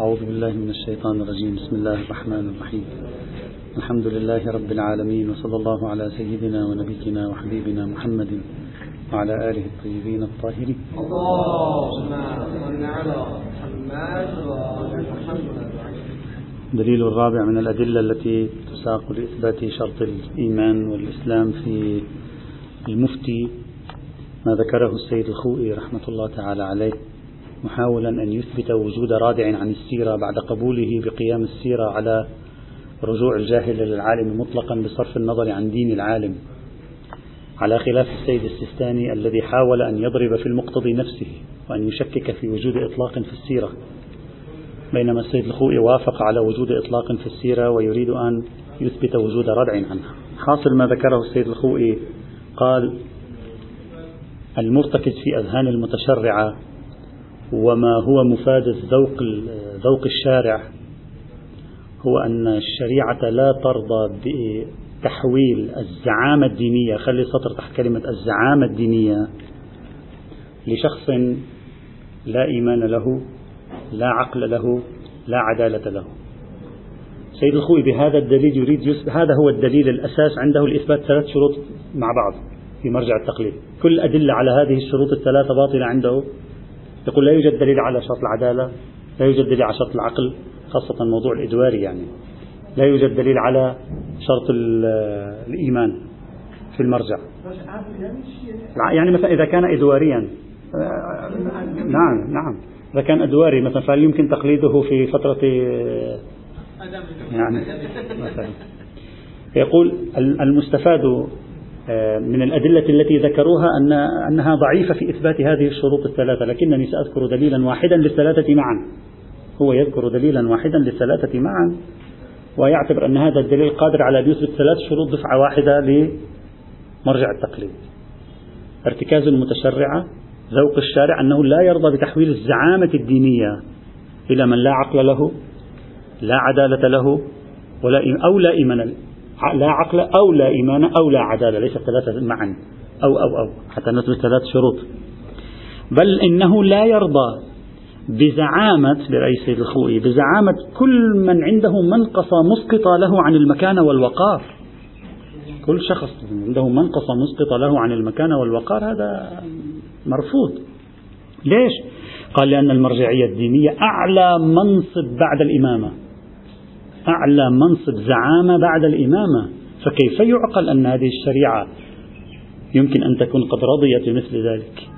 أعوذ بالله من الشيطان الرجيم. بسم الله الرحمن الرحيم. الحمد لله رب العالمين وصلى الله على سيدنا ونبينا وحبيبنا محمد وعلى آله الطيبين الطاهرين. دليل الرابع من الأدلة التي تساق لإثبات شرط الإيمان والإسلام في المفتي ما ذكره السيد الخوئي رحمة الله تعالى عليه. محاولا أن يثبت وجود رادع عن السيرة بعد قبوله بقيام السيرة على رجوع الجاهل للعالم مطلقا بصرف النظر عن دين العالم. على خلاف السيد السيستاني الذي حاول أن يضرب في المقتضي نفسه وأن يشكك في وجود إطلاق في السيرة. بينما السيد الخوئي وافق على وجود إطلاق في السيرة ويريد أن يثبت وجود ردع عنها. حاصل ما ذكره السيد الخوئي قال المرتكز في أذهان المتشرعة وما هو مفاد ذوق ذوق الشارع هو أن الشريعة لا ترضى بتحويل الزعامة الدينية خلي سطر تحت كلمة الزعامة الدينية لشخص لا إيمان له لا عقل له لا عدالة له. سيد الخوي بهذا الدليل يريد يثبت هذا هو الدليل الأساس عنده لإثبات ثلاث شروط مع بعض في مرجع التقليد. كل الأدلة على هذه الشروط الثلاثة باطلة عنده. يقول لا يوجد دليل على شرط العدالة لا يوجد دليل على شرط العقل خاصة موضوع الإدواري يعني. لا يوجد دليل على شرط الإيمان في المرجع. يعني مثلا إذا كان إدواريا نعم نعم. إذا كان أدواري مثلا فهل يمكن تقليده في فترة يعني مثلا؟ يقول المستفاد آه، من الأدلة التي ذكروها أن أنها ضعيفة في إثبات هذه الشروط الثلاثة لكنني سأذكر دليلا واحدا للثلاثة معا. هو يذكر دليلا واحدا للثلاثة معا ويعتبر أن هذا الدليل قادر على أن يثبت ثلاث شروط دفعة واحدة لمرجع التقليد. ارتكاز المتشرعة ذوق الشارع أنه لا يرضى بتحويل الزعامة الدينية إلى من لا عقل له لا عدالة له ولا أو لا إيمان لا عقل أو لا إيمان أو لا عدالة ليس ثلاثة معا. أو أو أو. حتى نثبت ثلاث شروط. بل إنه لا يرضى بزعامة برأي سيد الخوئي بزعامة كل من عنده منقصة مسقطة له عن المكانة والوقار. كل شخص عنده منقصة مسقطة له عن المكانة والوقار هذا مرفوض. ليش؟ قال لأن المرجعية الدينية أعلى منصب بعد الإمامة. أعلى منصب زعامة بعد الإمامة فكيف يعقل أن هذه الشريعة يمكن أن تكون قد رضيت بمثل ذلك؟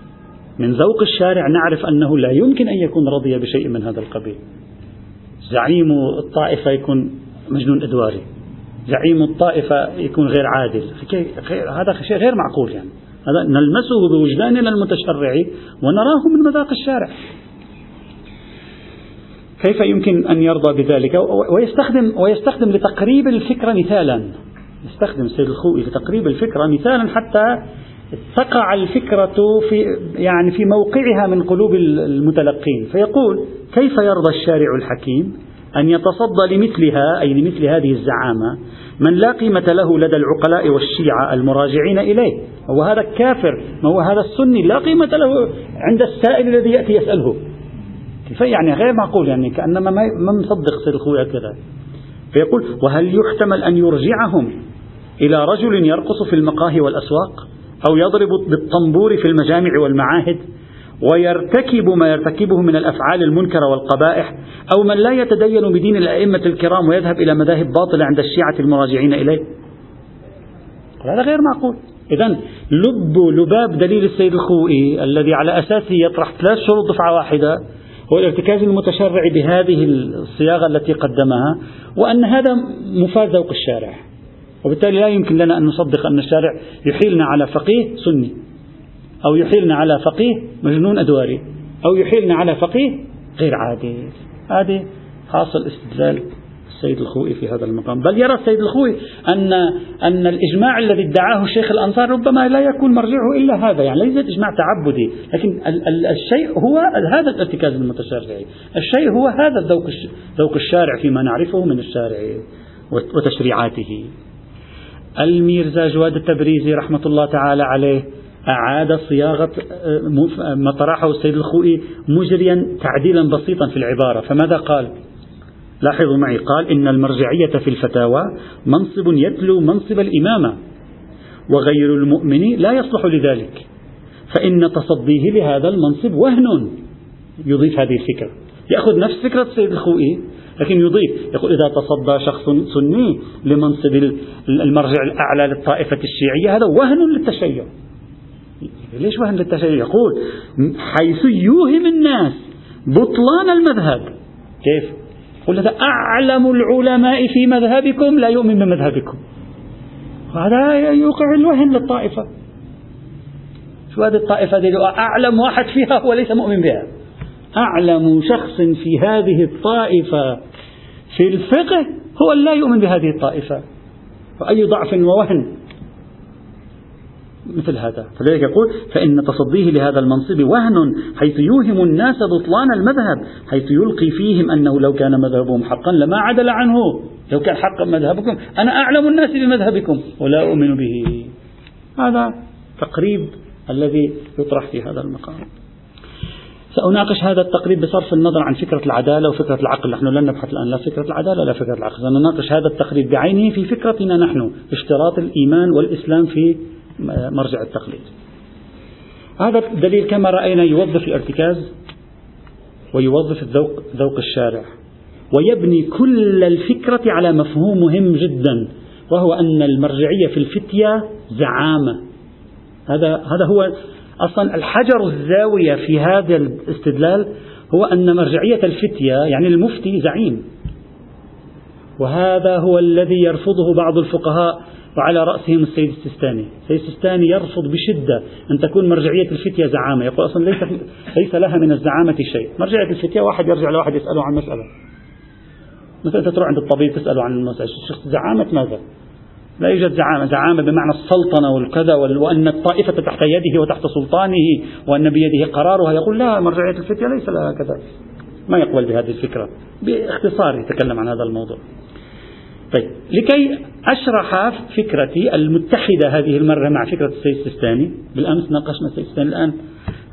من ذوق الشارع نعرف أنه لا يمكن أن يكون رضي بشيء من هذا القبيل. زعيم الطائفة يكون مجنون إدواري. زعيم الطائفة يكون غير عادل. هذا شيء غير معقول يعني. هذا نلمسه بوجداننا المتشرع ونراه من مذاق الشارع. كيف يمكن أن يرضى بذلك؟ ويستخدم, ويستخدم لتقريب الفكرة مثالا. يستخدم السيد الخوئي لتقريب الفكرة مثالا حتى تقع الفكرة في يعني في موقعها من قلوب المتلقين. فيقول كيف يرضى الشارع الحكيم أن يتصدى لمثلها أي لمثل هذه الزعامة؟ من لا قيمة له لدى العقلاء والشيعة المراجعين إليه. هو هذا الكافر ما هو هذا السني. لا قيمة له عند السائل الذي يأتي يسأله. يعني غير معقول يعني كأنما ما مصدق سيد الخوي كذا. فيقول وهل يحتمل أن يرجعهم إلى رجل يرقص في المقاهي والأسواق أو يضرب بالطنبور في المجامع والمعاهد ويرتكب ما يرتكبه من الأفعال المنكرة والقبائح أو من لا يتدين بدين الأئمة الكرام ويذهب إلى مذاهب باطلة عند الشيعة المراجعين إليه؟ هذا غير معقول. إذا لب لباب دليل السيد الخوئي الذي على أساسه يطرح ثلاث شروط دفعة واحدة هو الارتكاز المتشرع بهذه الصياغة التي قدمها وأن هذا مفاد ذوق الشارع. وبالتالي لا يمكن لنا أن نصدق أن الشارع يحيلنا على فقيه سني أو يحيلنا على فقيه مجنون أدواري أو يحيلنا على فقيه غير عادل. هذه حاصل استدلال السيد الخوئي في هذا المقام. بل يرى السيد الخوئي أن أن الإجماع الذي ادعاه الشيخ الأنصار ربما لا يكون مرجعه إلا هذا يعني ليس إجماع تعبدي لكن ال ال الشيء هو هذا الارتكاز المتشرعي. الشيء هو هذا الذوق ذوق الشارع فيما نعرفه من الشارع وتشريعاته. الميرزا جواد التبريزي رحمة الله تعالى عليه أعاد صياغة آه، ما طرحه السيد الخوئي مجريا تعديلا بسيطا في العبارة. فماذا قال؟ لاحظوا معي قال إن المرجعية في الفتاوى منصب يتلو منصب الإمامة وغير المؤمن لا يصلح لذلك فإن تصديه لهذا المنصب وهن. يضيف هذه الفكرة. يأخذ نفس فكرة السيد الخوئي لكن يضيف يقول إذا تصدى شخص سني لمنصب المرجع الأعلى للطائفة الشيعية هذا وهن للتشيع. ليش وهن للتشيع؟ يقول حيث يوهم الناس بطلان المذهب. كيف؟ هذا أعلم العلماء في مذهبكم لا يؤمن بمذهبكم هذا يوقع الوهن للطائفة. شو هذه الطائفة دي؟ أعلم واحد فيها هو ليس مؤمن بها. أعلم شخص في هذه الطائفة في الفقه هو لا يؤمن بهذه الطائفة. فأي ضعف ووهن؟ مثل هذا. فلذلك يقول فإن تصديه لهذا المنصب وهن حيث يوهم الناس بطلان المذهب حيث يلقي فيهم أنه لو كان مذهبهم حقا لما عدل عنه. لو كان حقا مذهبكم أنا أعلم الناس بمذهبكم ولا أؤمن به. هذا تقريب الذي يطرح في هذا المقام. سأناقش هذا التقريب بصرف النظر عن فكرة العدالة وفكرة العقل. نحن لن نبحث الآن لا فكرة العدالة لا فكرة العقل. سنناقش هذا التقريب بعينه في فكرتنا نحن اشتراط الإيمان والإسلام في مرجع التقليد. هذا الدليل كما رأينا يوظف الارتكاز ويوظف الذوق ذوق الشارع ويبني كل الفكرة على مفهوم مهم جدا وهو أن المرجعية في الفتية زعامة. هذا هذا هو أصلا الحجر الزاوية في هذا الاستدلال هو أن مرجعية الفتية يعني المفتي زعيم. وهذا هو الذي يرفضه بعض الفقهاء وعلى رأسهم السيد السيستاني. السيد السيستاني يرفض بشدة أن تكون مرجعية الفتية زعامة. يقول أصلا ليس, ليس لها من الزعامة شيء. مرجعية الفتية واحد يرجع لواحد يسأله عن مسألة. مثلا أنت تروح عند الطبيب تسأله عن المسألة. زعامة ماذا؟ لا يوجد زعامة. زعامة بمعنى السلطنة والكذا وأن الطائفة تحت يده وتحت سلطانه وأن بيده قرارها. يقول لا مرجعية الفتية ليس لها كذا. ما يقبل بهذه الفكرة. باختصار يتكلم عن هذا الموضوع. طيب لكي أشرح فكرتي المتحدة هذه المرة مع فكرة السيد السيستاني بالأمس ناقشنا السيد السيستاني الآن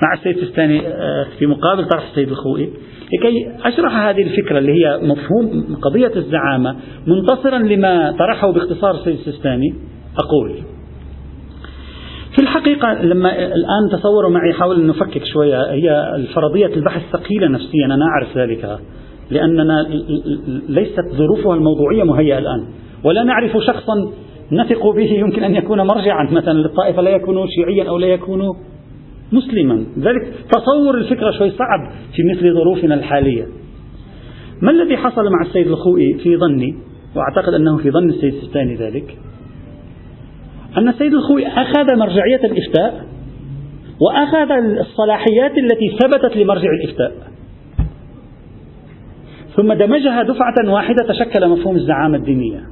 مع السيد السيستاني آه، في مقابل طرح السيد الخوئي. لكي أشرح هذه الفكرة اللي هي مفهوم قضية الزعامة منتصرا لما طرحه باختصار السيد السيستاني أقول في الحقيقة لما الآن تصوروا معي حاول أن نفكك شوية هي الفرضية البحث ثقيلة نفسيا أنا أعرف ذلك. لأننا ليست ظروفها الموضوعية مهيئة الآن. ولا نعرف شخصا نثق به يمكن أن يكون مرجعا. مثلا للطائفة لا يكون شيعيا أو لا يكون مسلما. ذلك تصور الفكرة شوي صعب في مثل ظروفنا الحالية. ما الذي حصل مع السيد الخوئي في ظني؟ وأعتقد أنه في ظن السيد السيستاني ذلك. أن السيد الخوئي أخذ مرجعية الإفتاء وأخذ الصلاحيات التي ثبتت لمرجع الإفتاء. ثم دمجها دفعة واحدة تشكل مفهوم الزعامة الدينية.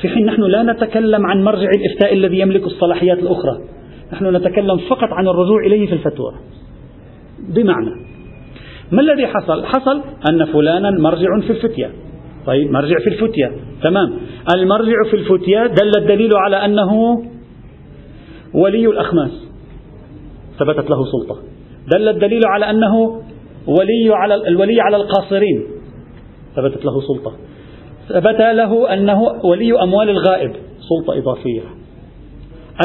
في حين نحن لا نتكلم عن مرجع الإفتاء الذي يملك الصلاحيات الأخرى. نحن نتكلم فقط عن الرجوع إليه في الفتوى. بمعنى ما الذي حصل؟ حصل أن فلانا مرجع في الفتية. طيب مرجع في الفتية. تمام. المرجع في الفتية دل الدليل على أنه ولي الأخماس. ثبتت له سلطة. دل الدليل على أنه ولي على الولي على القاصرين. ثبتت له سلطة. ثبت له أنه ولي أموال الغائب سلطة إضافية.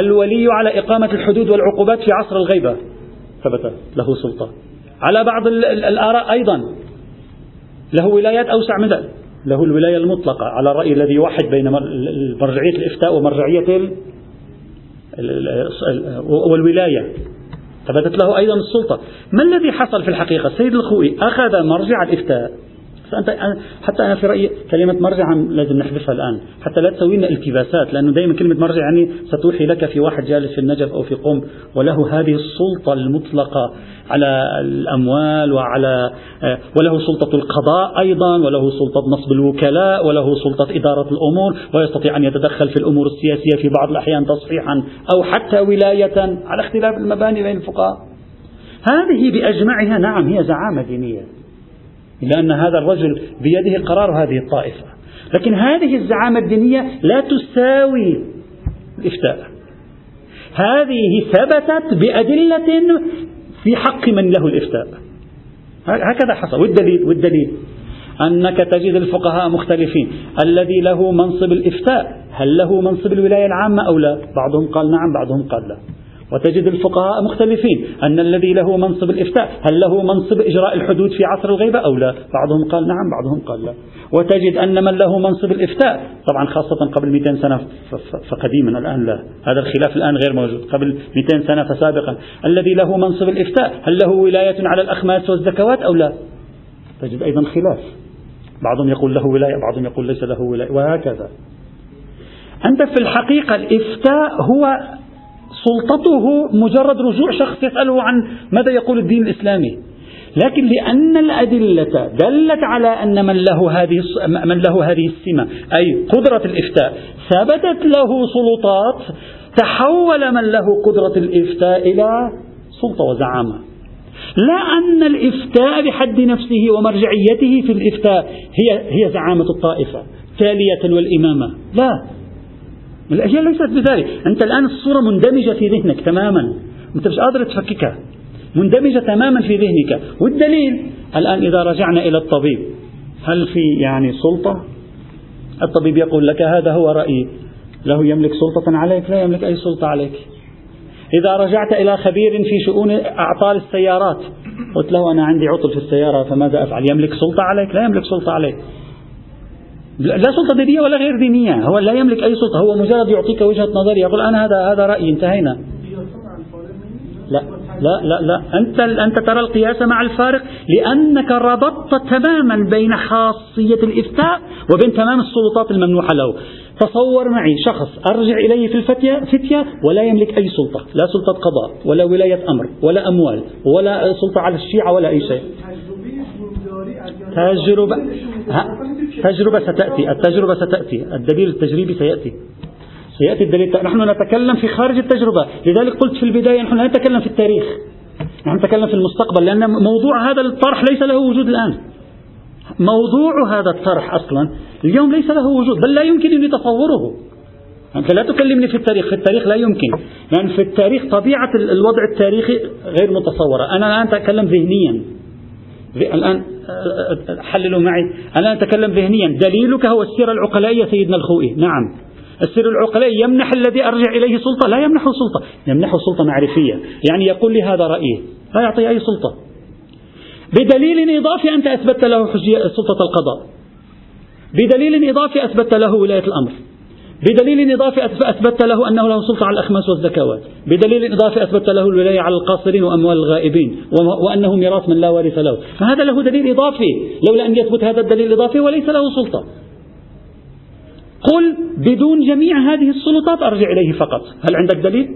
الولي على إقامة الحدود والعقوبات في عصر الغيبة ثبت له سلطة. على بعض الآراء أيضا. له ولايات أوسع من ذلك له الولاية المطلقة على الرأي الذي يوحد بين مرجعية الإفتاء ومرجعية والولاية. ثبتت له أيضا السلطة. ما الذي حصل في الحقيقة؟ السيد الخوئي أخذ مرجع الإفتاء. فأنت حتى أنا في رأيي كلمة مرجع لازم نحذفها الآن. حتى لا تسوي لنا التباسات لأنه دائما كلمة مرجع يعني ستوحي لك في واحد جالس في النجف أو في قم وله هذه السلطة المطلقة على الأموال وعلى آه، وله سلطة القضاء أيضا وله سلطة نصب الوكلاء وله سلطة إدارة الأمور ويستطيع أن يتدخل في الأمور السياسية في بعض الأحيان تصحيحا أو حتى ولاية على اختلاف المباني بين الفقهاء. هذه بأجمعها نعم هي زعامة دينية. لأن هذا الرجل بيده قرار هذه الطائفة. لكن هذه الزعامة الدينية لا تساوي الإفتاء هذه ثبتت بأدلة في حق من له الإفتاء. هكذا حصل. والدليل والدليل أنك تجد الفقهاء مختلفين. الذي له منصب الإفتاء هل له منصب الولاية العامة أو لا؟ بعضهم قال نعم بعضهم قال لا. وتجد الفقهاء مختلفين أن الذي له منصب الإفتاء هل له منصب إجراء الحدود في عصر الغيبة أو لا؟ بعضهم قال نعم بعضهم قال لا. وتجد أن من له منصب الإفتاء طبعا خاصة قبل 200 سنة فقديما الآن لا. هذا الخلاف الآن غير موجود. قبل 200 سنة فسابقا. الذي له منصب الإفتاء هل له ولاية على الأخماس والزكوات أو لا؟ تجد أيضا خلاف. بعضهم يقول له ولاية بعضهم يقول ليس له ولاية وهكذا. أنت في الحقيقة الإفتاء هو سلطته مجرد رجوع شخص يسأله عن ماذا يقول الدين الإسلامي. لكن لأن الأدلة دلت على أن من له هذه من له هذه السمة أي قدرة الإفتاء ثبتت له سلطات تحول من له قدرة الإفتاء إلى سلطة وزعامة. لا أن الإفتاء بحد نفسه ومرجعيته في الإفتاء هي هي زعامة الطائفة تالية والإمامة. لا. الأشياء ليست بذلك. أنت الآن الصورة مندمجة في ذهنك تماما. أنت مش قادر تفككها مندمجة تماما في ذهنك. والدليل الآن إذا رجعنا إلى الطبيب هل في يعني سلطة؟ الطبيب يقول لك هذا هو رأيي. له يملك سلطة عليك؟ لا يملك أي سلطة عليك. إذا رجعت إلى خبير في شؤون أعطال السيارات قلت له أنا عندي عطل في السيارة فماذا أفعل؟ يملك سلطة عليك؟ لا يملك سلطة عليك. لا سلطة دينية ولا غير دينية. هو لا يملك أي سلطة. هو مجرد يعطيك وجهة نظر يقول أنا هذا هذا رأيي. انتهينا. لا لا لا لا. أنت أنت ترى القياس مع الفارق لأنك ربطت تماما بين خاصية الإفتاء وبين تمام السلطات الممنوحة له. تصور معي شخص أرجع إليه في الفتية فتية ولا يملك أي سلطة. لا سلطة قضاء ولا ولاية أمر ولا أموال ولا سلطة على الشيعة ولا أي شيء. تجربة تجربة ستأتي التجربة ستأتي الدليل التجريبي سيأتي. سيأتي الدليل نحن نتكلم في خارج التجربة. لذلك قلت في البداية نحن لا نتكلم في التاريخ. نحن نتكلم في المستقبل لأن موضوع هذا الطرح ليس له وجود الآن. موضوع هذا الطرح أصلا اليوم ليس له وجود بل لا يمكنني تصوره أنت لا تكلمني في التاريخ في التاريخ لا يمكن. لأن في التاريخ طبيعة الوضع التاريخي غير متصورة. أنا الآن أتكلم ذهنيا. الآن حللوا معي. أنا أتكلم ذهنيا. دليلك هو السيرة العقلائية سيدنا الخوئي. نعم. السر العقلائي يمنح الذي أرجع إليه سلطة. لا يمنحه سلطة. يمنحه سلطة معرفية. يعني يقول لي هذا رأيي. لا يعطي أي سلطة. بدليل إضافي أنت أثبتت له سلطة القضاء. بدليل إضافي أثبتت له ولاية الأمر. بدليل إضافي أثبتت له أنه له سلطة على الأخماس والزكوات. بدليل إضافي أثبتت له الولاية على القاصرين وأموال الغائبين وأنه ميراث من لا وارث له. فهذا له دليل إضافي. لولا أن يثبت هذا الدليل الإضافي وليس له سلطة. قل بدون جميع هذه السلطات أرجع إليه فقط. هل عندك دليل؟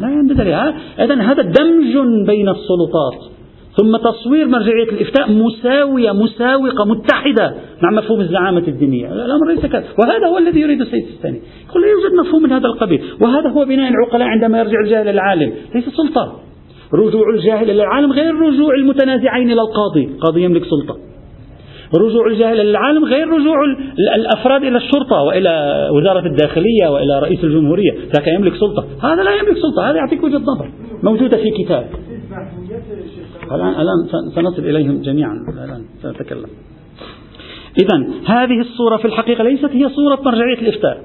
لا عندي دليل. إذا هذا دمج بين السلطات. ثم تصوير مرجعية الإفتاء مساوية مساوقة متحدة مع مفهوم الزعامة الدينية. الأمر ليس كذا. وهذا هو الذي يريد السيد الثاني. يقول لا يوجد مفهوم من هذا القبيل. وهذا هو بناء العقلاء عندما يرجع الجاهل العالم. ليس سلطة. رجوع الجاهل إلى العالم غير رجوع المتنازعين إلى القاضي. القاضي يملك سلطة. رجوع الجاهل إلى العالم غير رجوع الأفراد إلى الشرطة وإلى وزارة الداخلية وإلى رئيس الجمهورية. ذاك يملك سلطة. هذا لا يملك سلطة. هذا يعطيك وجهة نظر. موجودة في كتاب. الآن الآن سنصل إليهم جميعا. الآن سنتكلم. إذا هذه الصورة في الحقيقة ليست هي صورة مرجعية الإفتاء.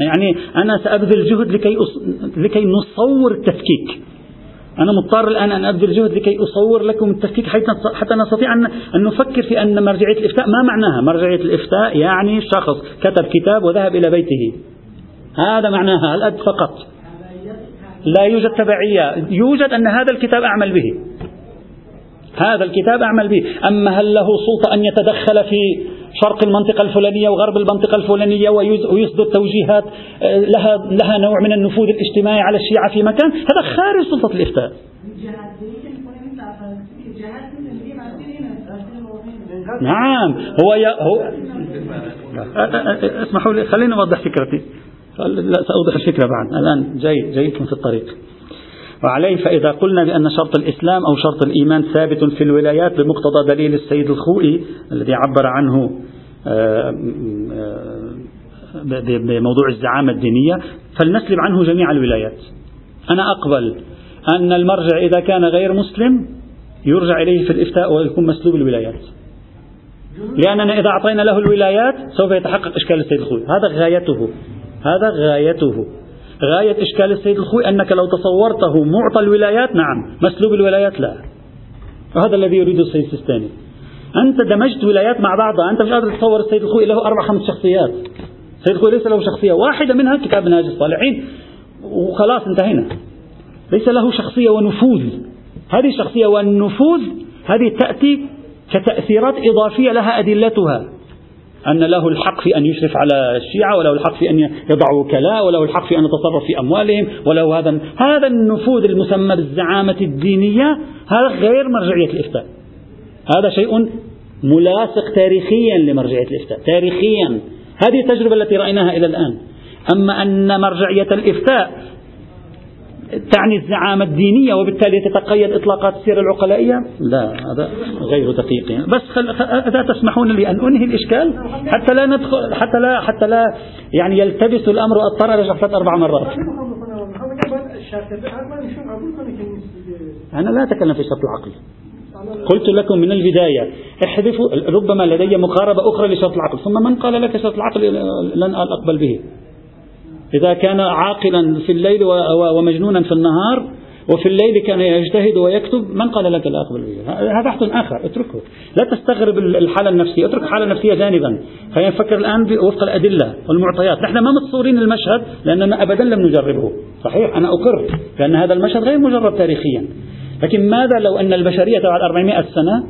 يعني أنا سأبذل جهد لكي لكي نصور التفكيك. أنا مضطر الآن أن أبذل جهد لكي أصور لكم التفكيك حتى نستطيع أن نفكر في أن مرجعية الإفتاء ما معناها مرجعية الإفتاء؟ يعني شخص كتب كتاب وذهب إلى بيته. هذا معناها الأد فقط. لا يوجد تبعية. يوجد أن هذا الكتاب أعمل به. هذا الكتاب أعمل به. أما هل له سلطة أن يتدخل في شرق المنطقة الفلانية وغرب المنطقة الفلانية ويصدر توجيهات آه، لها لها نوع من النفوذ الاجتماعي على الشيعة في مكان؟ هذا خارج سلطة الإفتاء. نعم. هو ي... هو أسمحوا لي خليني أوضح فكرتي. لا سأوضح الفكرة بعد. الآن جاي جايكم في الطريق. وعليه فإذا قلنا بأن شرط الإسلام أو شرط الإيمان ثابت في الولايات بمقتضى دليل السيد الخوئي الذي عبر عنه آه، آه، بموضوع الزعامة الدينية فلنسلب عنه جميع الولايات. أنا أقبل أن المرجع إذا كان غير مسلم يرجع إليه في الإفتاء ويكون مسلوب الولايات. لأننا إذا أعطينا له الولايات سوف يتحقق إشكال السيد الخوي هذا غايته. هذا غايته. غاية إشكال السيد الخوي أنك لو تصورته معطى الولايات نعم مسلوب الولايات لا. وهذا الذي يريده السيد السيستاني. أنت دمجت ولايات مع بعضها أنت مش قادر تتصور السيد الخوي له أربع خمس شخصيات. السيد الخوي ليس له شخصية واحدة منها كتاب منهاج الصالحين وخلاص انتهينا. ليس له شخصية ونفوذ. هذه الشخصية والنفوذ هذه تأتي كتأثيرات إضافية لها أدلتها. أن له الحق في أن يشرف على الشيعة وله الحق في أن يضع وكلاء وله الحق في أن يتصرف في أموالهم وله هذا هذا النفوذ المسمى بالزعامة الدينية هذا غير مرجعية الإفتاء. هذا شيء ملاصق تاريخيا لمرجعية الإفتاء تاريخيا. هذه التجربة التي رأيناها إلى الآن. أما أن مرجعية الإفتاء تعني الزعامة الدينية وبالتالي تتقيد إطلاقات السيرة العقلائية؟ لا هذا غير دقيق يعني. بس خل... إذا تسمحون لي أن أنهي الإشكال؟ حتى لا ندخل حتى لا حتى لا يعني يلتبس الأمر وأضطر إلى شخصات أربع مرات. أنا لا أتكلم في شرط العقل. قلت لكم من البداية احذفوا ربما لدي مقاربة أخرى لشرط العقل. ثم من قال لك شرط العقل لن أقبل به؟ إذا كان عاقلا في الليل ومجنونا في النهار وفي الليل كان يجتهد ويكتب من قال لك لا أقبل به هذا بحث آخر اتركه. لا تستغرب الحالة النفسية اترك الحالة النفسية جانبا. خلينا نفكر الآن وفق الأدلة والمعطيات. نحن ما متصورين المشهد لأننا أبدا لم نجربه. صحيح أنا أقر لأن هذا المشهد غير مجرب تاريخيا. لكن ماذا لو أن البشرية بعد 400 سنة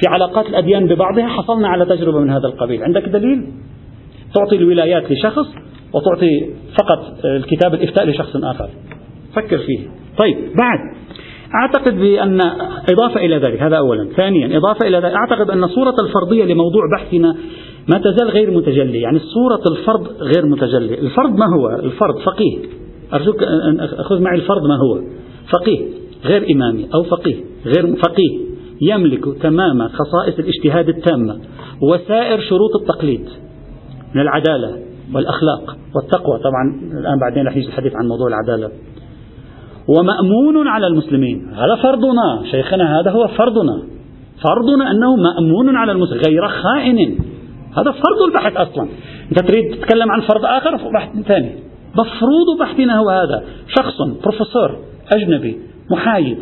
في علاقات الأديان ببعضها حصلنا على تجربة من هذا القبيل؟ عندك دليل؟ تعطي الولايات لشخص وتعطي فقط الكتاب الإفتاء لشخص آخر. فكر فيه. طيب بعد. أعتقد بأن إضافة إلى ذلك هذا أولا. ثانيا إضافة إلى ذلك أعتقد أن صورة الفرضية لموضوع بحثنا ما تزال غير متجلي. يعني صورة الفرض غير متجلي. الفرض ما هو؟ الفرض فقيه. أرجوك أن أخذ معي الفرض ما هو؟ فقيه غير إمامي أو فقيه غير فقيه. يملك تمام خصائص الاجتهاد التامة وسائر شروط التقليد من العدالة والأخلاق والتقوى. طبعا الآن بعدين رح يجي الحديث عن موضوع العدالة. ومأمون على المسلمين. هذا فرضنا. شيخنا هذا هو فرضنا. فرضنا أنه مأمون على المسلمين. غير خائن. هذا فرض البحث أصلا. أنت تريد تتكلم عن فرض آخر؟ بحث ثاني. مفروض بحثنا هو هذا. شخص بروفيسور أجنبي محايد.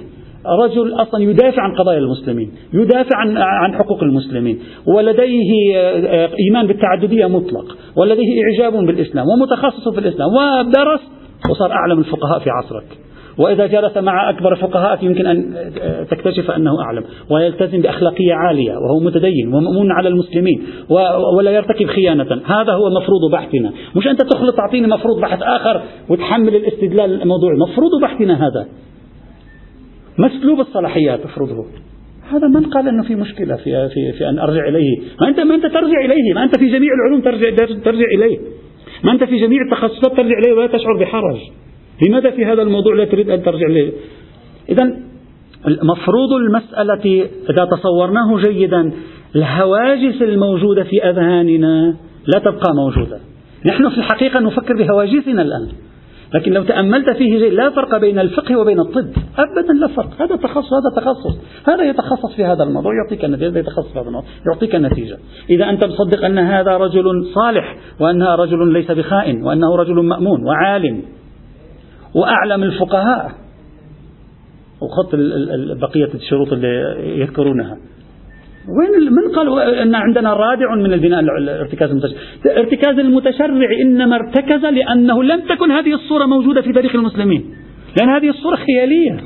رجل أصلا يدافع عن قضايا المسلمين، يدافع عن عن حقوق المسلمين، ولديه آه، إيمان بالتعددية مطلق، ولديه إعجاب بالإسلام، ومتخصص في الإسلام، ودرس وصار أعلم الفقهاء في عصرك. وإذا جلس مع أكبر الفقهاء يمكن أن آه، تكتشف أنه أعلم ويلتزم بأخلاقية عالية وهو متدين ومأمون على المسلمين ولا يرتكب خيانة. هذا هو مفروض بحثنا. مش أنت تخلط تعطيني مفروض بحث آخر وتحمل الاستدلال الموضوعي مفروض بحثنا هذا. مسلوب الصلاحيات افرضه هذا من قال إنه في مشكلة في في في أن أرجع إليه؟ ما أنت ما أنت ترجع إليه، ما أنت في جميع العلوم ترجع ترجع إليه. ما أنت في جميع التخصصات ترجع إليه ولا تشعر بحرج. لماذا في هذا الموضوع لا تريد أن ترجع إليه؟ اذا مفروض المسألة إذا تصورناه جيدا الهواجس الموجودة في أذهاننا لا تبقى موجودة نحن في الحقيقة نفكر بهواجسنا الآن لكن لو تأملت فيه شيء لا فرق بين الفقه وبين الطب. أبدا لا فرق. هذا تخصص هذا تخصص. هذا يتخصص في هذا الموضوع يعطيك النتيجة هذا يتخصص في هذا الموضوع يعطيك النتيجة. إذا أنت مصدق أن هذا رجل صالح وأنها رجل ليس بخائن وأنه رجل مأمون وعالم وأعلم الفقهاء وحط بقية الشروط اللي يذكرونها. وين من قال إن عندنا رادع من البناء الارتكاز المتشرع؟ الارتكاز المتشرع إنما ارتكز لأنه لم تكن هذه الصورة موجودة في تاريخ المسلمين، لأن هذه الصورة خيالية.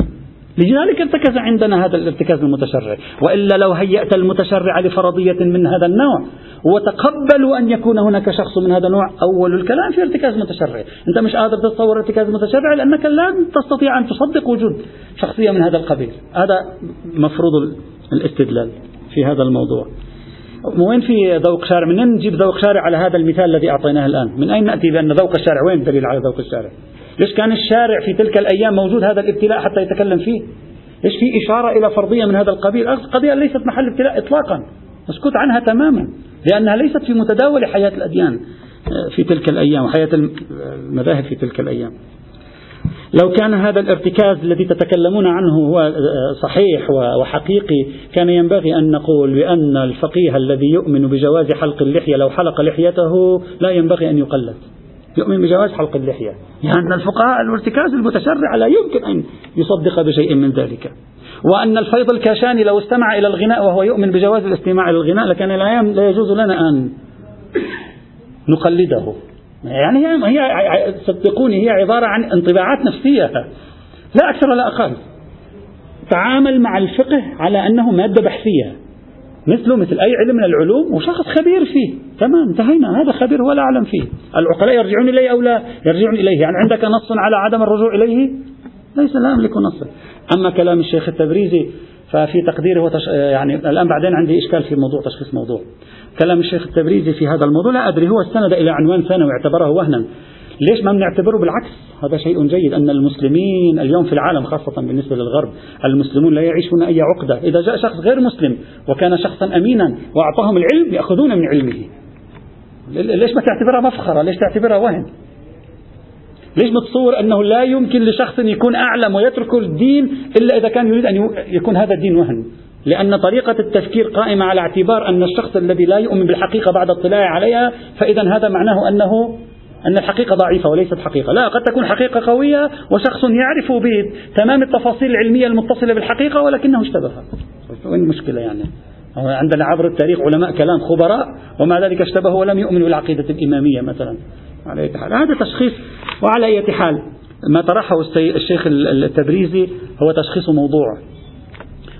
لذلك ارتكز عندنا هذا الارتكاز المتشرع وإلا لو هيأت المتشرع لفرضية من هذا النوع وتقبلوا أن يكون هناك شخص من هذا النوع أول الكلام في ارتكاز متشرع أنت مش قادر تتصور ارتكاز متشرع لأنك لا تستطيع أن تصدق وجود شخصية من هذا القبيل هذا مفروض الاستدلال في هذا الموضوع. وين في ذوق شارع؟ من نجيب ذوق شارع على هذا المثال الذي أعطيناه الآن؟ من أين نأتي بأن ذوق الشارع؟ وين الدليل على ذوق الشارع؟ ليش كان الشارع في تلك الأيام موجود هذا الابتلاء حتى يتكلم فيه؟ ليش في إشارة إلى فرضية من هذا القبيل؟ قضية ليست محل ابتلاء إطلاقا. مسكوت عنها تماما. لأنها ليست في متداول حياة الأديان آه، في تلك الأيام وحياة المذاهب في تلك الأيام. لو كان هذا الارتكاز الذي تتكلمون عنه هو صحيح وحقيقي كان ينبغي أن نقول بأن الفقيه الذي يؤمن بجواز حلق اللحية لو حلق لحيته لا ينبغي أن يقلد. يؤمن بجواز حلق اللحية. لأن الفقهاء الارتكاز المتشرع لا يمكن أن يصدق بشيء من ذلك. وأن الفيض الكاشاني لو استمع إلى الغناء وهو يؤمن بجواز الاستماع إلى الغناء لكان لا يجوز لنا أن نقلده. يعني هي صدقوني هي عبارة عن انطباعات نفسية. لا أكثر ولا أقل. تعامل مع الفقه على أنه مادة بحثية. مثله مثل أي علم من العلوم وشخص خبير فيه. تمام انتهينا. هذا خبير ولا أعلم فيه. العقلاء يرجعون إليه أو لا؟ يرجعون إليه. يعني عندك نص على عدم الرجوع إليه؟ ليس لا أملك نصا أما كلام الشيخ التبريزي ففي تقديره وتش... يعني الآن بعدين عندي إشكال في موضوع تشخيص موضوع. كلام الشيخ التبريزي في هذا الموضوع لا أدري هو استند إلى عنوان ثانوي اعتبره وهنا. ليش ما بنعتبره بالعكس؟ هذا شيء جيد أن المسلمين اليوم في العالم خاصة بالنسبة للغرب المسلمون لا يعيشون أي عقدة. إذا جاء شخص غير مسلم وكان شخصا أمينا وأعطاهم العلم يأخذون من علمه. ليش ما تعتبرها مفخرة؟ ليش تعتبرها وهن ليش متصور أنه لا يمكن لشخص يكون أعلم ويترك الدين إلا إذا كان يريد أن يكون هذا الدين وهن. لأن طريقة التفكير قائمة على اعتبار أن الشخص الذي لا يؤمن بالحقيقة بعد اطلاعه عليها فإذا هذا معناه أنه أن الحقيقة ضعيفة وليست حقيقة. لا قد تكون حقيقة قوية وشخص يعرف بتمام التفاصيل العلمية المتصلة بالحقيقة ولكنه اشتبه. وين المشكلة يعني؟ عندنا عبر التاريخ علماء كلام خبراء ومع ذلك اشتبهوا ولم يؤمنوا بالعقيدة الإمامية مثلا. على أي حال. هذا تشخيص وعلى أي حال. ما طرحه الشيخ التبريزي هو تشخيص موضوع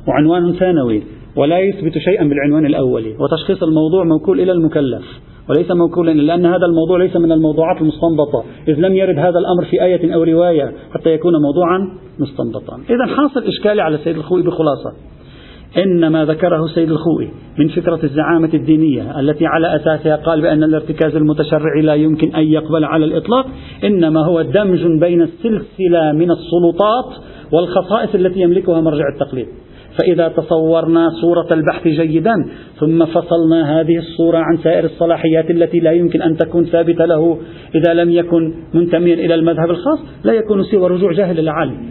وعنوان ثانوي ولا يثبت شيئا بالعنوان الأولي وتشخيص الموضوع موكول إلى المكلف وليس موكولا لأن هذا الموضوع ليس من الموضوعات المستنبطة. إذ لم يرد هذا الأمر في آية أو رواية حتى يكون موضوعا مستنبطا. إذا حاصل إشكالي على السيد الخوئي بخلاصة. إن ما ذكره السيد الخوئي من فكرة الزعامة الدينية التي على أساسها قال بأن الارتكاز المتشرع لا يمكن أن يقبل على الإطلاق إنما هو دمج بين السلسلة من السلطات والخصائص التي يملكها مرجع التقليد. فإذا تصورنا صورة البحث جيدا ثم فصلنا هذه الصورة عن سائر الصلاحيات التي لا يمكن أن تكون ثابتة له إذا لم يكن منتميا إلى المذهب الخاص لا يكون سوى رجوع جاهل العالم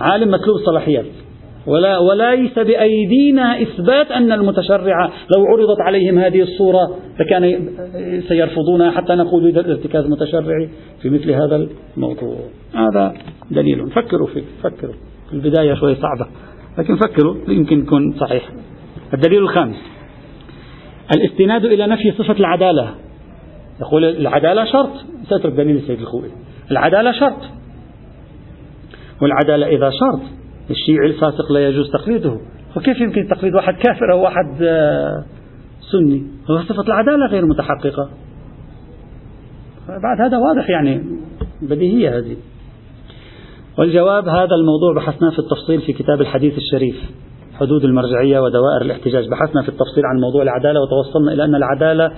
عالم مطلوب الصلاحيات. ولا وليس بأيدينا إثبات أن المتشرع لو عرضت عليهم هذه الصورة لكان سيرفضونها حتى نقول ارتكاز متشرعي في مثل هذا الموضوع. هذا دليل. فكروا فيه فكروا. في البداية شوي صعبة لكن فكروا يمكن يكون صحيح. الدليل الخامس الاستناد إلى نفي صفة العدالة. يقول العدالة شرط. سأترك دليل السيد الخوئي. العدالة شرط. والعدالة إذا شرط الشيعي الفاسق لا يجوز تقليده. وكيف يمكن تقليد واحد كافر أو واحد آه، سني؟ صفة العدالة غير متحققة. بعد هذا واضح يعني بديهية هذه. والجواب هذا الموضوع بحثناه في التفصيل في كتاب الحديث الشريف حدود المرجعية ودوائر الاحتجاج. بحثنا في التفصيل عن موضوع العدالة وتوصلنا إلى أن العدالة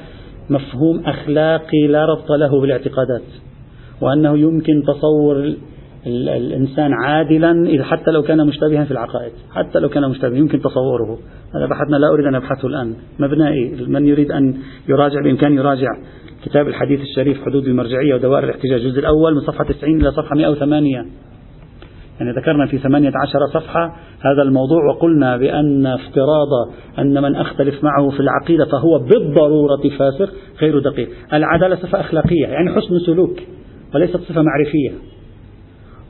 مفهوم أخلاقي لا ربط له بالاعتقادات وأنه يمكن تصور الإنسان عادلا حتى لو كان مشتبها في العقائد حتى لو كان مشتبها يمكن تصوره. هذا بحثنا لا أريد أن أبحثه الآن. مبنائي من يريد أن يراجع بإمكانه يراجع كتاب الحديث الشريف حدود المرجعية ودوائر الاحتجاج الجزء الأول من صفحة 90 إلى صفحة 108 يعني ذكرنا في ثمانية عشر صفحة هذا الموضوع وقلنا بأن افتراض أن من أختلف معه في العقيدة فهو بالضرورة فاسق غير دقيق. العدالة صفة أخلاقية يعني حسن سلوك وليست صفة معرفية.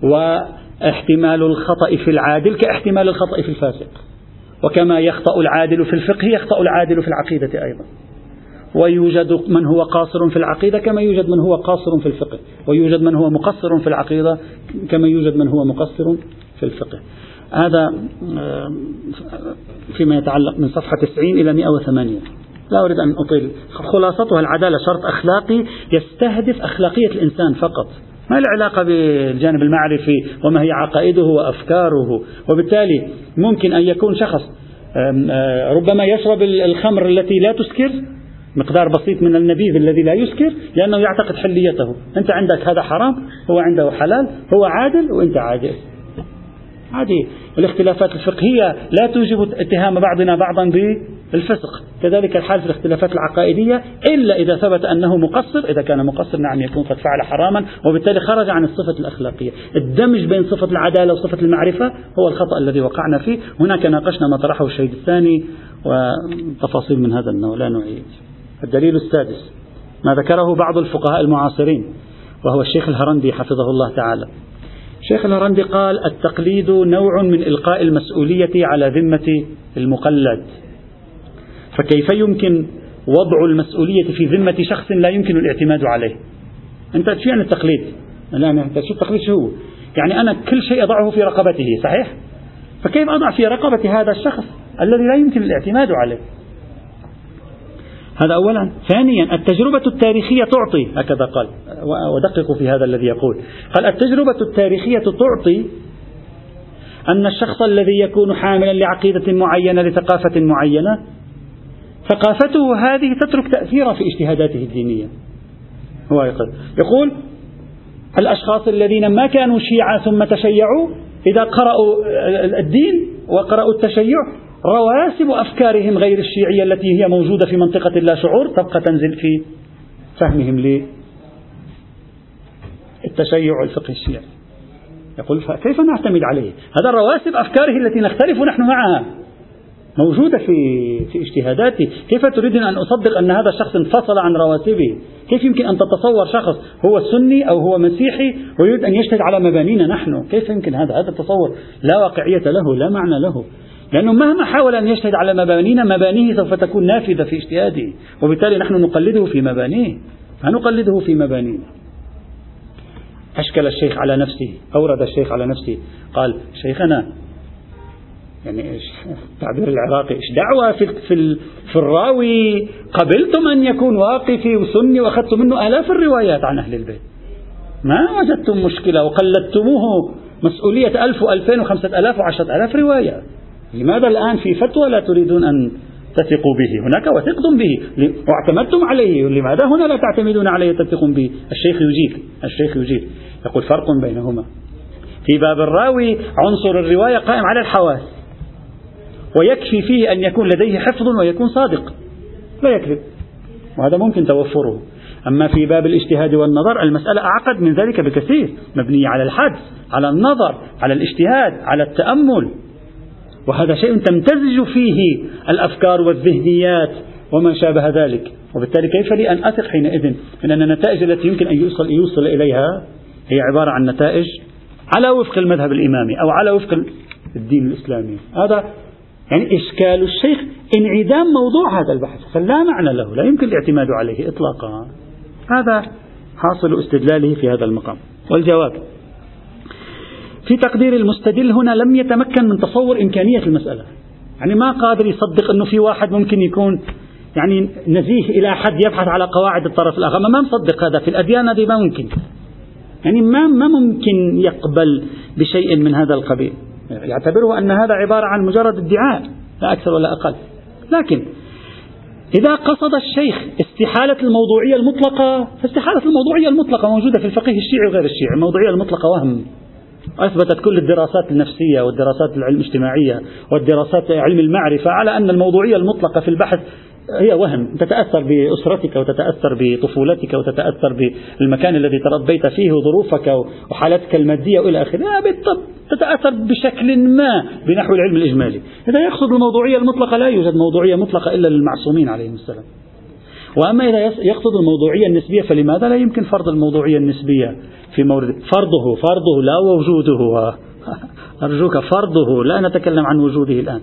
واحتمال الخطأ في العادل كاحتمال الخطأ في الفاسق. وكما يخطأ العادل في الفقه يخطأ العادل في العقيدة أيضا. ويوجد من هو قاصر في العقيدة كما يوجد من هو قاصر في الفقه. ويوجد من هو مقصر في العقيدة كما يوجد من هو مقصر في الفقه. هذا آه، فيما يتعلق من صفحة 90 إلى 108 لا أريد أن أطيل. خلاصتها العدالة شرط أخلاقي يستهدف أخلاقية الإنسان فقط. ما له علاقة بالجانب المعرفي وما هي عقائده وأفكاره. وبالتالي ممكن أن يكون شخص ربما يشرب الخمر التي لا تسكر مقدار بسيط من النبيذ الذي لا يسكر لأنه يعتقد حليته. أنت عندك هذا حرام هو عنده حلال هو عادل وأنت عادل هذه الاختلافات الفقهية لا توجب اتهام بعضنا بعضا الفسق. كذلك الحال في الاختلافات العقائدية إلا إذا ثبت أنه مقصر إذا كان مقصر نعم يكون قد فعل حراما وبالتالي خرج عن الصفة الأخلاقية. الدمج بين صفة العدالة وصفة المعرفة هو الخطأ الذي وقعنا فيه. هناك ناقشنا ما طرحه الشهيد الثاني وتفاصيل من هذا النوع لا نعيد. الدليل السادس ما ذكره بعض الفقهاء المعاصرين وهو الشيخ الهرندي حفظه الله تعالى. شيخ الهرندي قال التقليد نوع من إلقاء المسؤولية على ذمة المقلد. فكيف يمكن وضع المسؤولية في ذمة شخص لا يمكن الاعتماد عليه؟ أنت شو يعني التقليد؟ الآن أنت شو التقليد شو هو؟ يعني أنا كل شيء أضعه في رقبته صحيح؟ فكيف أضع في رقبة هذا الشخص الذي لا يمكن الاعتماد عليه؟ هذا أولا. ثانيا التجربة التاريخية تعطي هكذا قال. ودققوا في هذا الذي يقول. قال التجربة التاريخية تعطي أن الشخص الذي يكون حاملا لعقيدة معينة لثقافة معينة ثقافته هذه تترك تأثيرا في اجتهاداته الدينية. هو يقول, يقول الأشخاص الذين ما كانوا شيعة ثم تشيعوا إذا قرأوا الدين وقرأوا التشيع رواسب أفكارهم غير الشيعية التي هي موجودة في منطقة لا شعور تبقى تنزل في فهمهم للتشيع الفقه الشيعي. يقول فكيف نعتمد عليه؟ هذا رواسب أفكاره التي نختلف نحن معها. موجودة في في اجتهاداتي، كيف تريدين أن أصدق أن هذا الشخص انفصل عن رواتبه؟ كيف يمكن أن تتصور شخص هو سني أو هو مسيحي ويريد أن يجتهد على مبانينا نحن؟ كيف يمكن هذا؟ هذا التصور لا واقعية له، لا معنى له. لأنه مهما حاول أن يجتهد على مبانينا مبانيه سوف تكون نافذة في اجتهاده وبالتالي نحن نقلده في مبانيه ما نقلده في مبانينا أشكل الشيخ على نفسه أورد الشيخ على نفسه قال شيخنا يعني إيش؟ التعبير العراقي. إيش دعوة في في, في الراوي؟ قبلتم أن يكون واقفي وسني وأخذتم منه آلاف الروايات عن أهل البيت. ما وجدتم مشكلة وقلدتموه مسؤولية ألف وألفين وخمسة ألاف وعشرة ألاف رواية. لماذا الآن في فتوى لا تريدون أن تثقوا به؟ هناك وثقتم به. واعتمدتم عليه. لماذا هنا لا تعتمدون عليه تثقون به؟ الشيخ يجيب. الشيخ يجيب. يقول فرق بينهما. في باب الراوي عنصر الرواية قائم على الحواس. ويكفي فيه أن يكون لديه حفظ ويكون صادق. لا يكذب. وهذا ممكن توفره. أما في باب الاجتهاد والنظر المسألة أعقد من ذلك بكثير. مبنية على الحدس على النظر على الاجتهاد على التأمل. وهذا شيء تمتزج فيه الأفكار والذهنيات وما شابه ذلك. وبالتالي كيف لي أن أثق حينئذ من أن النتائج التي يمكن أن يوصل, يوصل إليها هي عبارة عن نتائج على وفق المذهب الإمامي أو على وفق الدين الإسلامي. هذا يعني إشكال الشيخ انعدام موضوع هذا البحث فلا معنى له لا يمكن الاعتماد عليه إطلاقا. هذا حاصل استدلاله في هذا المقام. والجواب في تقدير المستدل هنا لم يتمكن من تصور إمكانية المسألة. يعني ما قادر يصدق أنه في واحد ممكن يكون يعني نزيه إلى حد يبحث على قواعد الطرف الآخر. ما مصدق هذا في الأديان هذه ما ممكن. يعني ما ما ممكن يقبل بشيء من هذا القبيل. يعتبره أن هذا عبارة عن مجرد ادعاء لا أكثر ولا أقل. لكن إذا قصد الشيخ استحالة الموضوعية المطلقة فاستحالة الموضوعية المطلقة موجودة في الفقه الشيعي وغير الشيعي. الموضوعية المطلقة وهم. أثبتت كل الدراسات النفسية والدراسات العلم الاجتماعية والدراسات علم المعرفة على أن الموضوعية المطلقة في البحث هي وهم. تتأثر بأسرتك وتتأثر بطفولتك وتتأثر بالمكان الذي تربيت فيه وظروفك وحالتك المادية وإلى آخره. تتأثر بشكل ما بنحو العلم الإجمالي. إذا يقصد الموضوعية المطلقة لا يوجد موضوعية مطلقة إلا للمعصومين عليهم السلام. وأما إذا يقصد الموضوعية النسبية فلماذا لا يمكن فرض الموضوعية النسبية في مورد فرضه؟ فرضه لا وجوده. أرجوك فرضه. لا نتكلم عن وجوده الآن.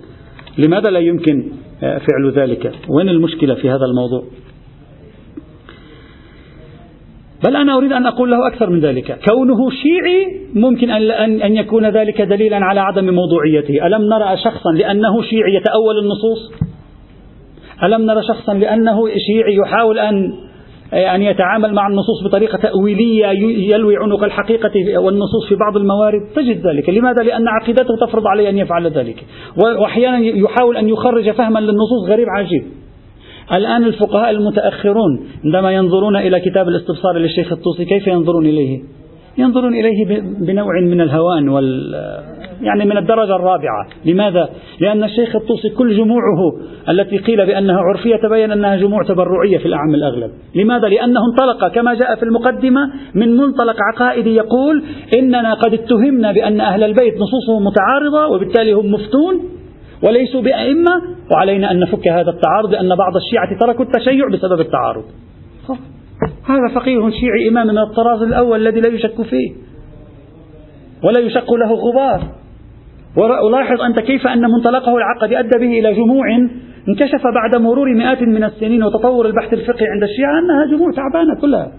لماذا لا يمكن فعل ذلك؟ وين المشكلة في هذا الموضوع؟ بل أنا أريد أن أقول له أكثر من ذلك. كونه شيعي ممكن أن أن يكون ذلك دليلا على عدم موضوعيته. ألم نرى شخصا لأنه شيعي يتأول النصوص؟ ألم نرى شخصا لأنه شيعي يحاول أن أن يتعامل مع النصوص بطريقة تأويلية يلوي عنق الحقيقة والنصوص في بعض الموارد تجد ذلك لماذا؟ لأن عقيدته تفرض عليه أن يفعل ذلك وأحيانا يحاول أن يخرج فهما للنصوص غريب عجيب الآن الفقهاء المتأخرون عندما ينظرون إلى كتاب الاستبصار للشيخ الطوسي كيف ينظرون إليه؟ ينظرون إليه بنوع من الهوان وال يعني من الدرجة الرابعة. لماذا؟ لأن الشيخ الطوسي كل جموعه التي قيل بأنها عرفية تبين أنها جموع تبرعية في الأعم الأغلب. لماذا؟ لأنه انطلق كما جاء في المقدمة من منطلق عقائدي يقول إننا قد اتهمنا بأن أهل البيت نصوصهم متعارضة وبالتالي هم مفتون وليسوا بأئمة وعلينا أن نفك هذا التعارض لأن بعض الشيعة تركوا التشيع بسبب التعارض. هذا فقيه شيعي إمام من الطراز الأول الذي لا يشك فيه ولا يشق له غبار. ولاحظ أنت كيف أن منطلقه العقدي أدى به إلى جموع انكشف بعد مرور مئات من السنين وتطور البحث الفقهي عند الشيعة أنها جموع تعبانة كلها.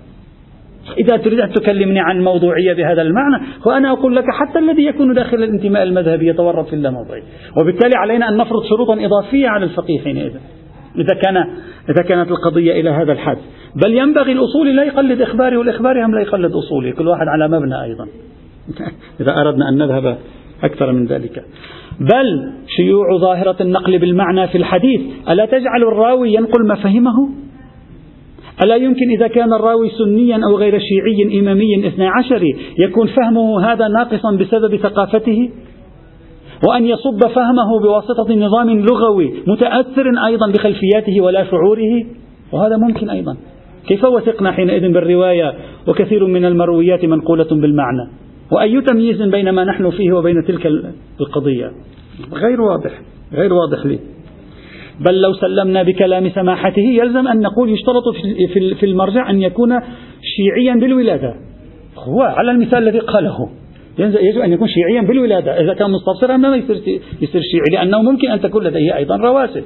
إذا تريد أن تكلمني عن موضوعية بهذا المعنى وأنا أقول لك حتى الذي يكون داخل الانتماء المذهبي يتورط في اللاموضوعية وبالتالي علينا أن نفرض شروطا إضافية على الفقيه حينئذ إذا كان إذا كانت القضية إلى هذا الحد. بل ينبغي الأصولي لا يقلد إخباري والإخباري هم لا يقلد أصولي. كل واحد على مبنى أيضا. إذا أردنا أن نذهب أكثر من ذلك. بل شيوع ظاهرة النقل بالمعنى في الحديث ألا تجعل الراوي ينقل ما فهمه؟ ألا يمكن إذا كان الراوي سنيا أو غير شيعي إمامي اثني عشري يكون فهمه هذا ناقصا بسبب ثقافته؟ وأن يصب فهمه بواسطة نظام لغوي متأثر أيضا بخلفياته ولا شعوره؟ وهذا ممكن أيضا. كيف وثقنا حينئذ بالرواية؟ وكثير من المرويات منقولة بالمعنى. وأي تمييز بين ما نحن فيه وبين تلك القضية؟ غير واضح غير واضح لي. بل لو سلمنا بكلام سماحته يلزم أن نقول يشترط في المرجع أن يكون شيعيا بالولادة. هو على المثال الذي قاله. يجب أن يكون شيعيا بالولادة إذا كان مستبصرا ما يصير, يصير شيعي لأنه ممكن أن تكون لديه أيضا رواسب.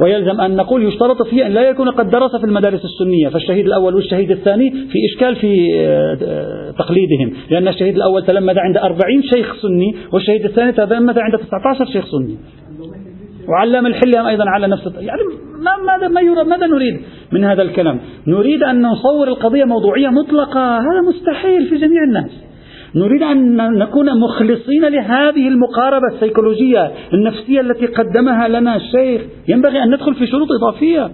ويلزم أن نقول يشترط فيه أن لا يكون قد درس في المدارس السنية فالشهيد الأول والشهيد الثاني في إشكال في آه، تقليدهم لأن الشهيد الأول تلمذ عند أربعين شيخ سني والشهيد الثاني تلمذ عند 19 شيخ سني. وعلم الحلم أيضا على نفس يعني ماذا ما ماذا نريد من هذا الكلام؟ نريد أن نصور القضية موضوعية مطلقة هذا مستحيل في جميع الناس. نريد أن نكون مخلصين لهذه المقاربة السيكولوجية النفسية التي قدمها لنا الشيخ. ينبغي أن ندخل في شروط إضافية.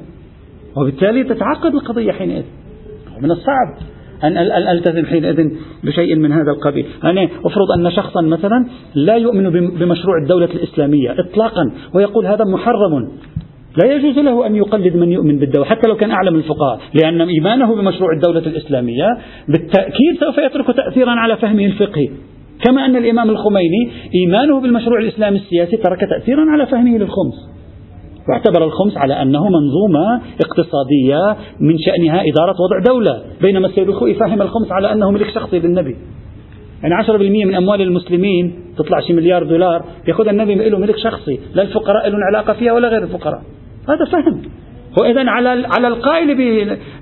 وبالتالي تتعقد القضية حينئذ. من الصعب أن ألتزم حينئذ بشيء من هذا القبيل. أنا أفرض أن شخصا مثلا لا يؤمن بمشروع الدولة الإسلامية إطلاقا ويقول هذا محرم. لا يجوز له أن يقلد من يؤمن بالدولة حتى لو كان أعلم الفقهاء لأن إيمانه بمشروع الدولة الإسلامية بالتأكيد سوف يترك تأثيرا على فهمه الفقهي. كما أن الإمام الخميني إيمانه بالمشروع الإسلامي السياسي ترك تأثيرا على فهمه للخمس. واعتبر الخمس على أنه منظومة اقتصادية من شأنها إدارة وضع دولة بينما السيد الخوئي فهم الخمس على أنه ملك شخصي للنبي يعني 10% من أموال المسلمين تطلع شي مليار دولار يأخذ النبي له ملك شخصي لا الفقراء لهم علاقة فيها ولا غير الفقراء. هذا فهم وإذا على على القائل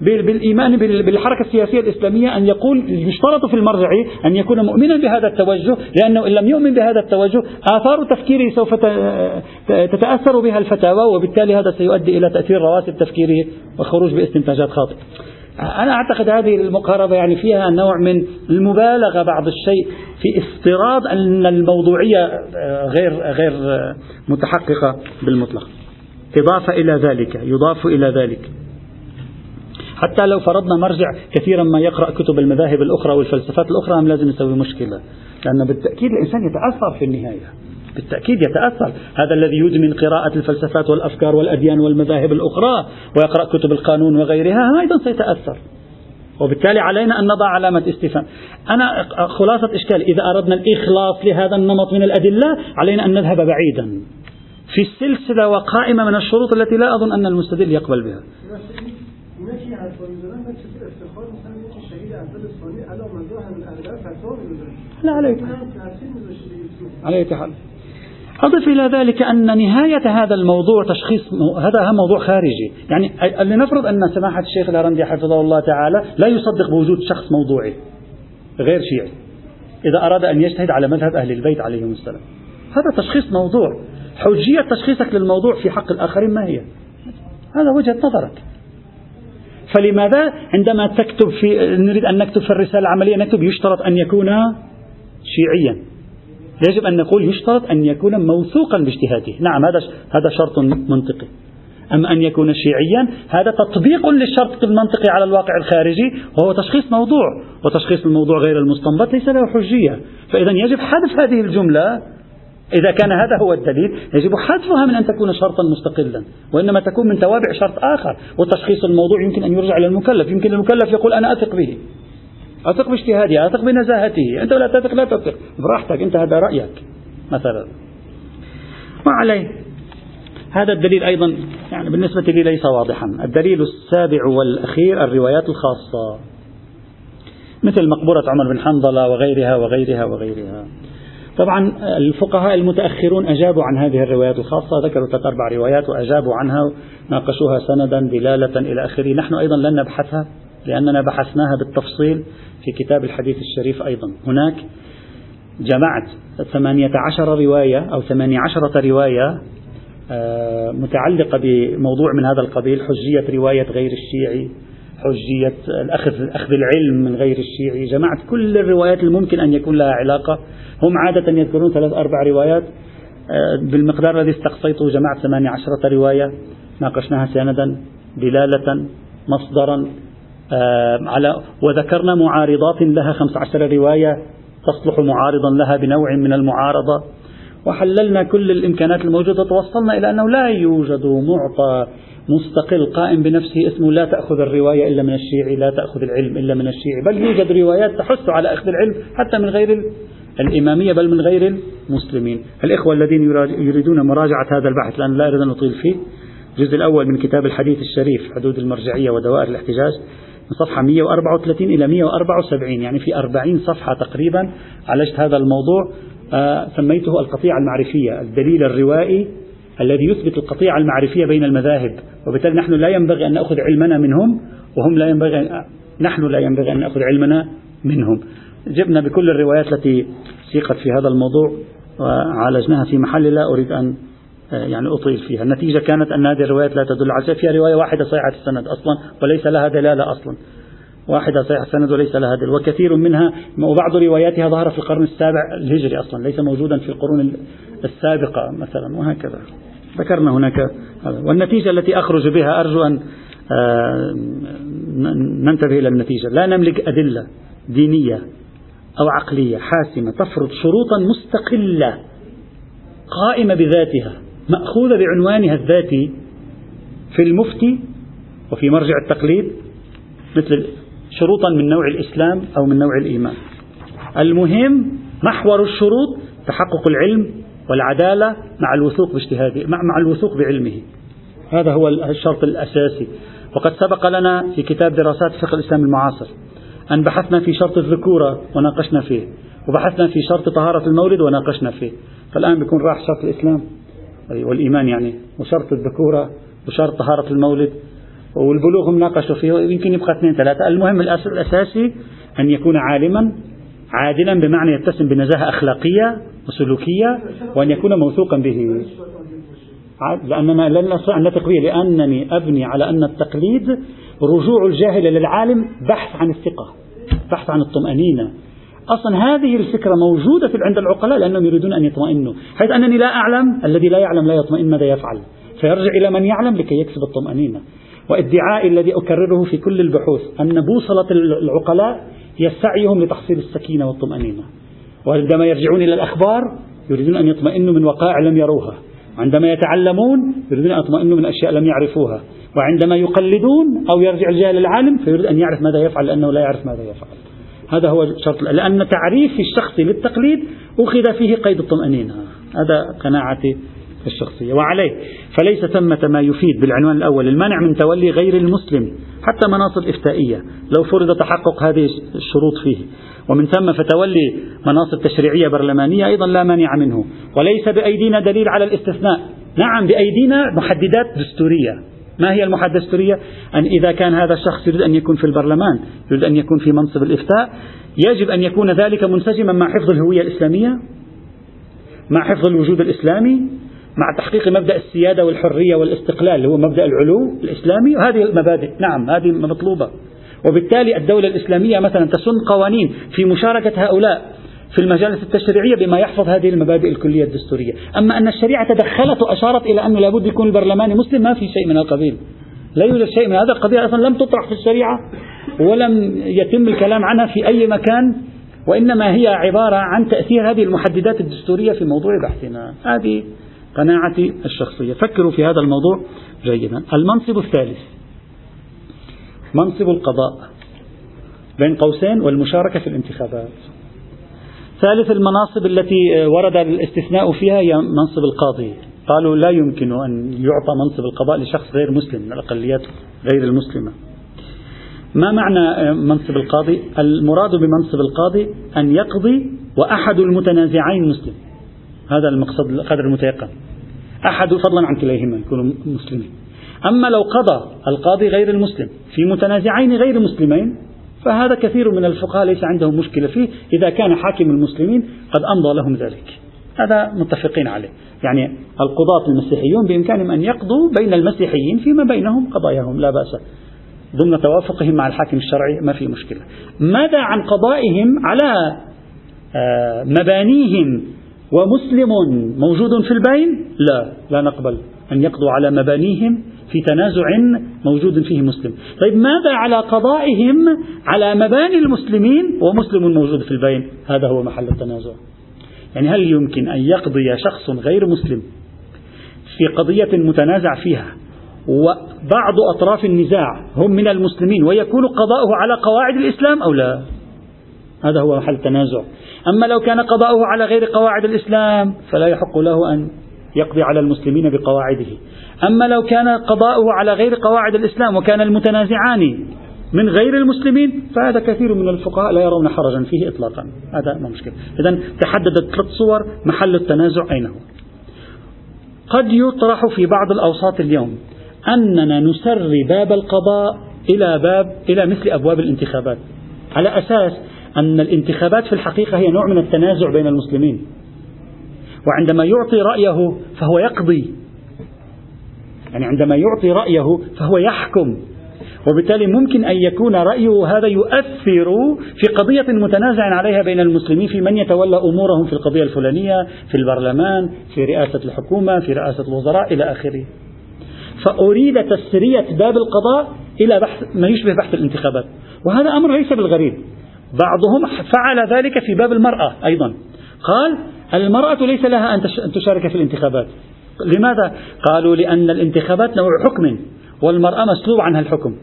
بالإيمان بالحركة السياسية الإسلامية أن يقول يشترط في المرجع أن يكون مؤمنا بهذا التوجه لأنه إن لم يؤمن بهذا التوجه آثار تفكيره سوف تتأثر بها الفتاوى وبالتالي هذا سيؤدي إلى تأثير رواسب تفكيره والخروج باستنتاجات خاطئة أنا أعتقد هذه المقاربة يعني فيها نوع من المبالغة بعض الشيء في افتراض أن الموضوعية غير غير متحققة بالمطلق. إضافة إلى ذلك يضاف إلى ذلك. حتى لو فرضنا مرجع كثيرا ما يقرأ كتب المذاهب الأخرى والفلسفات الأخرى هم لازم يسوي مشكلة؟ لأن بالتأكيد الإنسان يتأثر في النهاية. بالتأكيد يتأثر. هذا الذي يدمن قراءة الفلسفات والأفكار والأديان والمذاهب الأخرى ويقرأ كتب القانون وغيرها أيضا سيتأثر. وبالتالي علينا أن نضع علامة استفهام. أنا خلاصة إشكال إذا أردنا الإخلاص لهذا النمط من الأدلة علينا أن نذهب بعيدا. في سلسلة وقائمة من الشروط التي لا أظن أن المستدل يقبل بها. لا عليك على حال. أضف إلى ذلك أن نهاية هذا الموضوع تشخيص هذا موضوع خارجي. يعني لنفرض أن سماحة الشيخ الأرندي حفظه الله تعالى لا يصدق بوجود شخص موضوعي غير شيعي إذا أراد أن يجتهد على مذهب أهل البيت عليهم السلام. هذا تشخيص موضوع. حجية تشخيصك للموضوع في حق الآخرين ما هي؟ هذا وجهة نظرك. فلماذا عندما تكتب في نريد أن نكتب في الرسالة العملية نكتب يشترط أن يكون شيعيا. يجب أن نقول يشترط أن يكون موثوقا باجتهاده. نعم هذا هذا شرط منطقي. أم أن يكون شيعيا؟ هذا تطبيق للشرط المنطقي على الواقع الخارجي وهو تشخيص موضوع. وتشخيص الموضوع غير المستنبط ليس له حجية. فإذا يجب حذف هذه الجملة إذا كان هذا هو الدليل يجب حذفها من أن تكون شرطا مستقلا وإنما تكون من توابع شرط آخر وتشخيص الموضوع يمكن أن يرجع إلى المكلف يمكن المكلف يقول أنا أثق به. أثق باجتهاده أثق بنزاهته أنت لا تثق لا تثق. براحتك أنت هذا رأيك مثلا. ما عليه هذا الدليل أيضا يعني بالنسبة لي ليس واضحا. الدليل السابع والأخير الروايات الخاصة. مثل مقبرة عمر بن حنظلة وغيرها وغيرها وغيرها. طبعا الفقهاء المتأخرون أجابوا عن هذه الروايات الخاصة ذكروا ثلاث أربع روايات وأجابوا عنها ناقشوها سندا دلالة إلى آخره. نحن أيضا لن نبحثها لأننا بحثناها بالتفصيل في كتاب الحديث الشريف أيضا. هناك جمعت ثمانية عشر رواية أو ثمانية عشرة رواية آه، متعلقة بموضوع من هذا القبيل حجية رواية غير الشيعي. حجية الأخذ أخذ العلم من غير الشيعي. جمعت كل الروايات الممكن أن يكون لها علاقة. هم عادة يذكرون ثلاث أربع روايات. آه، بالمقدار الذي استقصيته جمعت ثمانية عشرة رواية. ناقشناها سندا دلالة مصدرا. آه، على وذكرنا معارضات لها خمس عشر رواية. تصلح معارضا لها بنوع من المعارضة. وحللنا كل الإمكانات الموجودة. توصلنا إلى أنه لا يوجد معطى مستقل قائم بنفسه اسمه لا تأخذ الرواية إلا من الشيعي لا تأخذ العلم إلا من الشيعي. بل يوجد روايات تحث على أخذ العلم حتى من غير الإمامية بل من غير المسلمين. الإخوة الذين يريدون مراجعة هذا البحث لأن لا أريد أن أطيل فيه الجزء الأول من كتاب الحديث الشريف حدود المرجعية ودوائر الاحتجاج من صفحة 134 إلى 174 يعني في 40 صفحة تقريبا عالجت هذا الموضوع. آه سميته القطيعة المعرفية الدليل الروائي الذي يثبت القطيعة المعرفية بين المذاهب وبالتالي نحن لا ينبغي أن نأخذ علمنا منهم وهم لا ينبغي نحن لا ينبغي أن نأخذ علمنا منهم. جبنا بكل الروايات التي سيقت في هذا الموضوع وعالجناها في محل لا أريد أن يعني أطيل فيها. النتيجة كانت أن هذه الروايات لا تدل على شيء فيها رواية واحدة صحيحة السند أصلا وليس لها دلالة أصلا. واحدة صحيحة السند وليس لها دلالة وكثير منها وبعض رواياتها ظهر في القرن السابع الهجري أصلا ليس موجودا في القرون السابقة مثلا وهكذا. ذكرنا هناك والنتيجة التي أخرج بها أرجو أن آه، ننتبه إلى النتيجة. لا نملك أدلة دينية أو عقلية حاسمة تفرض شروطا مستقلة قائمة بذاتها مأخوذة بعنوانها الذاتي في المفتي وفي مرجع التقليد مثل شروطا من نوع الإسلام أو من نوع الإيمان. المهم محور الشروط تحقق العلم والعدالة مع الوثوق باجتهاده مع, مع الوثوق بعلمه. هذا هو الشرط الأساسي. وقد سبق لنا في كتاب دراسات فقه الإسلام المعاصر أن بحثنا في شرط الذكورة وناقشنا فيه وبحثنا في شرط طهارة المولد وناقشنا فيه. فالآن بيكون راح شرط الإسلام. والإيمان يعني وشرط الذكورة وشرط طهارة المولد والبلوغ مناقشوا فيه يمكن يبقى اثنين ثلاثة. المهم الأساسي أن يكون عالما عادلا بمعنى يتسم بنزاهة أخلاقية وسلوكية وأن يكون موثوقا به. لأننا لن نستطيع أن نثق به لأنني أبني على أن التقليد رجوع الجاهل للعالم بحث عن الثقة بحث عن الطمأنينة. أصلا هذه الفكرة موجودة عند العقلاء لأنهم يريدون أن يطمئنوا. حيث أنني لا أعلم الذي لا يعلم لا يطمئن ماذا يفعل. فيرجع إلى من يعلم لكي يكسب الطمأنينة. وادعائي الذي أكرره في كل البحوث أن بوصلة العقلاء هي سعيهم لتحصيل السكينة والطمأنينة. وعندما يرجعون إلى الأخبار يريدون أن يطمئنوا من وقائع لم يروها. عندما يتعلمون يريدون أن يطمئنوا من أشياء لم يعرفوها. وعندما يقلدون أو يرجع الجاهل للعالم فيريد أن يعرف ماذا يفعل لأنه لا يعرف ماذا يفعل. هذا هو الشرط لأن تعريف الشخص للتقليد أخذ فيه قيد الطمأنينة. هذا قناعتي الشخصية. وعليه. فليس ثمة ما يفيد بالعنوان الأول. المنع من تولي غير المسلم. حتى مناصب إفتائية. لو فرض تحقق هذه الشروط فيه. ومن ثم فتولي مناصب تشريعية برلمانية أيضا لا مانع منه. وليس بأيدينا دليل على الاستثناء. نعم بأيدينا محددات دستورية. ما هي المحددات الدستورية أن إذا كان هذا الشخص يريد أن يكون في البرلمان يريد أن يكون في منصب الإفتاء يجب أن يكون ذلك منسجما مع حفظ الهوية الإسلامية مع حفظ الوجود الإسلامي مع تحقيق مبدأ السيادة والحرية والاستقلال اللي هو مبدأ العلو الإسلامي وهذه المبادئ. نعم هذه مطلوبة. وبالتالي الدولة الإسلامية مثلا تسن قوانين في مشاركة هؤلاء في المجالس التشريعية بما يحفظ هذه المبادئ الكلية الدستورية. أما أن الشريعة تدخلت وأشارت إلى أنه لابد يكون البرلمان مسلم ما في شيء من القبيل. لا يوجد شيء من هذا القضية أصلا لم تطرح في الشريعة ولم يتم الكلام عنها في أي مكان وإنما هي عبارة عن تأثير هذه المحددات الدستورية في موضوع بحثنا. هذه قناعتي الشخصية. فكروا في هذا الموضوع جيدا. المنصب الثالث. منصب القضاء بين قوسين والمشاركة في الانتخابات. ثالث المناصب التي ورد الاستثناء فيها هي منصب القاضي. قالوا لا يمكن أن يعطى منصب القضاء لشخص غير مسلم من الأقليات غير المسلمة. ما معنى منصب القاضي؟ المراد بمنصب القاضي أن يقضي وأحد المتنازعين مسلم. هذا المقصد القدر المتيقن. أحد فضلا عن كليهما يكونوا مسلمين. أما لو قضى القاضي غير المسلم في متنازعين غير مسلمين فهذا كثير من الفقهاء ليس عندهم مشكلة فيه. إذا كان حاكم المسلمين قد أمضى لهم ذلك. هذا متفقين عليه. يعني القضاة المسيحيون بإمكانهم أن يقضوا بين المسيحيين فيما بينهم قضاياهم لا بأس. ضمن توافقهم مع الحاكم الشرعي ما في مشكلة. ماذا عن قضائهم على آه، مبانيهم ومسلم موجود في البين؟ لا لا نقبل أن يقضوا على مبانيهم في تنازع موجود فيه مسلم. طيب ماذا على قضائهم على مباني المسلمين ومسلم موجود في البين؟ هذا هو محل التنازع. يعني هل يمكن أن يقضي شخص غير مسلم في قضية متنازع فيها وبعض أطراف النزاع هم من المسلمين ويكون قضاؤه على قواعد الإسلام أو لا؟ هذا هو محل التنازع. أما لو كان قضاؤه على غير قواعد الإسلام فلا يحق له أن يقضي على المسلمين بقواعده. أما لو كان قضاؤه على غير قواعد الإسلام وكان المتنازعان من غير المسلمين فهذا كثير من الفقهاء لا يرون حرجا فيه إطلاقا. هذا ما مشكلة. إذا تحددت ثلاث صور محل التنازع أين هو قد يطرح في بعض الأوساط اليوم أننا نسري باب القضاء إلى باب إلى مثل أبواب الانتخابات. على أساس أن الانتخابات في الحقيقة هي نوع من التنازع بين المسلمين. وعندما يعطي رأيه فهو يقضي. يعني عندما يعطي رأيه فهو يحكم. وبالتالي ممكن أن يكون رأيه هذا يؤثر في قضية متنازع عليها بين المسلمين في من يتولى أمورهم في القضية الفلانية في البرلمان في رئاسة الحكومة في رئاسة الوزراء إلى آخره. فأريد تسرية باب القضاء إلى بحث ما يشبه بحث الانتخابات. وهذا أمر ليس بالغريب. بعضهم فعل ذلك في باب المرأة أيضا. قال المرأة ليس لها أن تشارك في الانتخابات. لماذا؟ قالوا لأن الانتخابات نوع حكم والمرأة مسلوب عنها الحكم.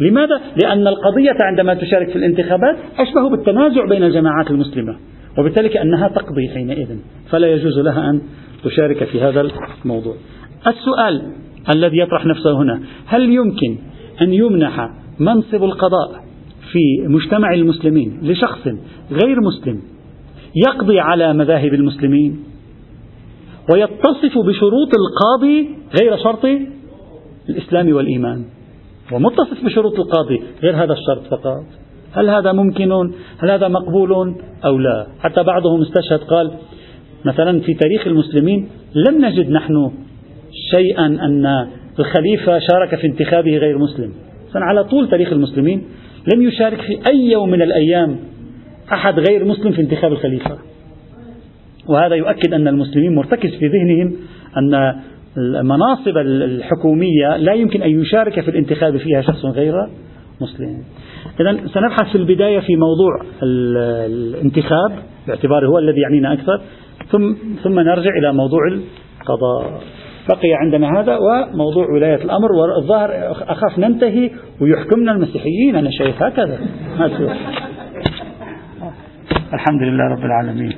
لماذا؟ لأن القضية عندما تشارك في الانتخابات أشبه بالتنازع بين الجماعات المسلمة وبالتالي كأنها تقضي حينئذ فلا يجوز لها أن تشارك في هذا الموضوع. السؤال الذي يطرح نفسه هنا هل يمكن أن يمنح منصب القضاء في مجتمع المسلمين لشخص غير مسلم يقضي على مذاهب المسلمين ويتصف بشروط القاضي غير شرط الإسلام والإيمان ومتصف بشروط القاضي غير هذا الشرط فقط. هل هذا ممكن؟ هل هذا مقبول أو لا؟ حتى بعضهم استشهد قال مثلا في تاريخ المسلمين لم نجد نحن شيئا أن الخليفة شارك في انتخابه غير مسلم. على طول تاريخ المسلمين لم يشارك في أي يوم من الأيام أحد غير مسلم في انتخاب الخليفة. وهذا يؤكد أن المسلمين مرتكز في ذهنهم أن المناصب الحكومية لا يمكن أن يشارك في الانتخاب فيها شخص غير مسلم. إذا سنبحث في البداية في موضوع الانتخاب باعتباره هو الذي يعنينا أكثر ثم ثم نرجع إلى موضوع القضاء. بقي عندنا هذا وموضوع ولاية الأمر والظاهر أخاف ننتهي ويحكمنا المسيحيين. أنا شايف هكذا. الحمد لله رب العالمين.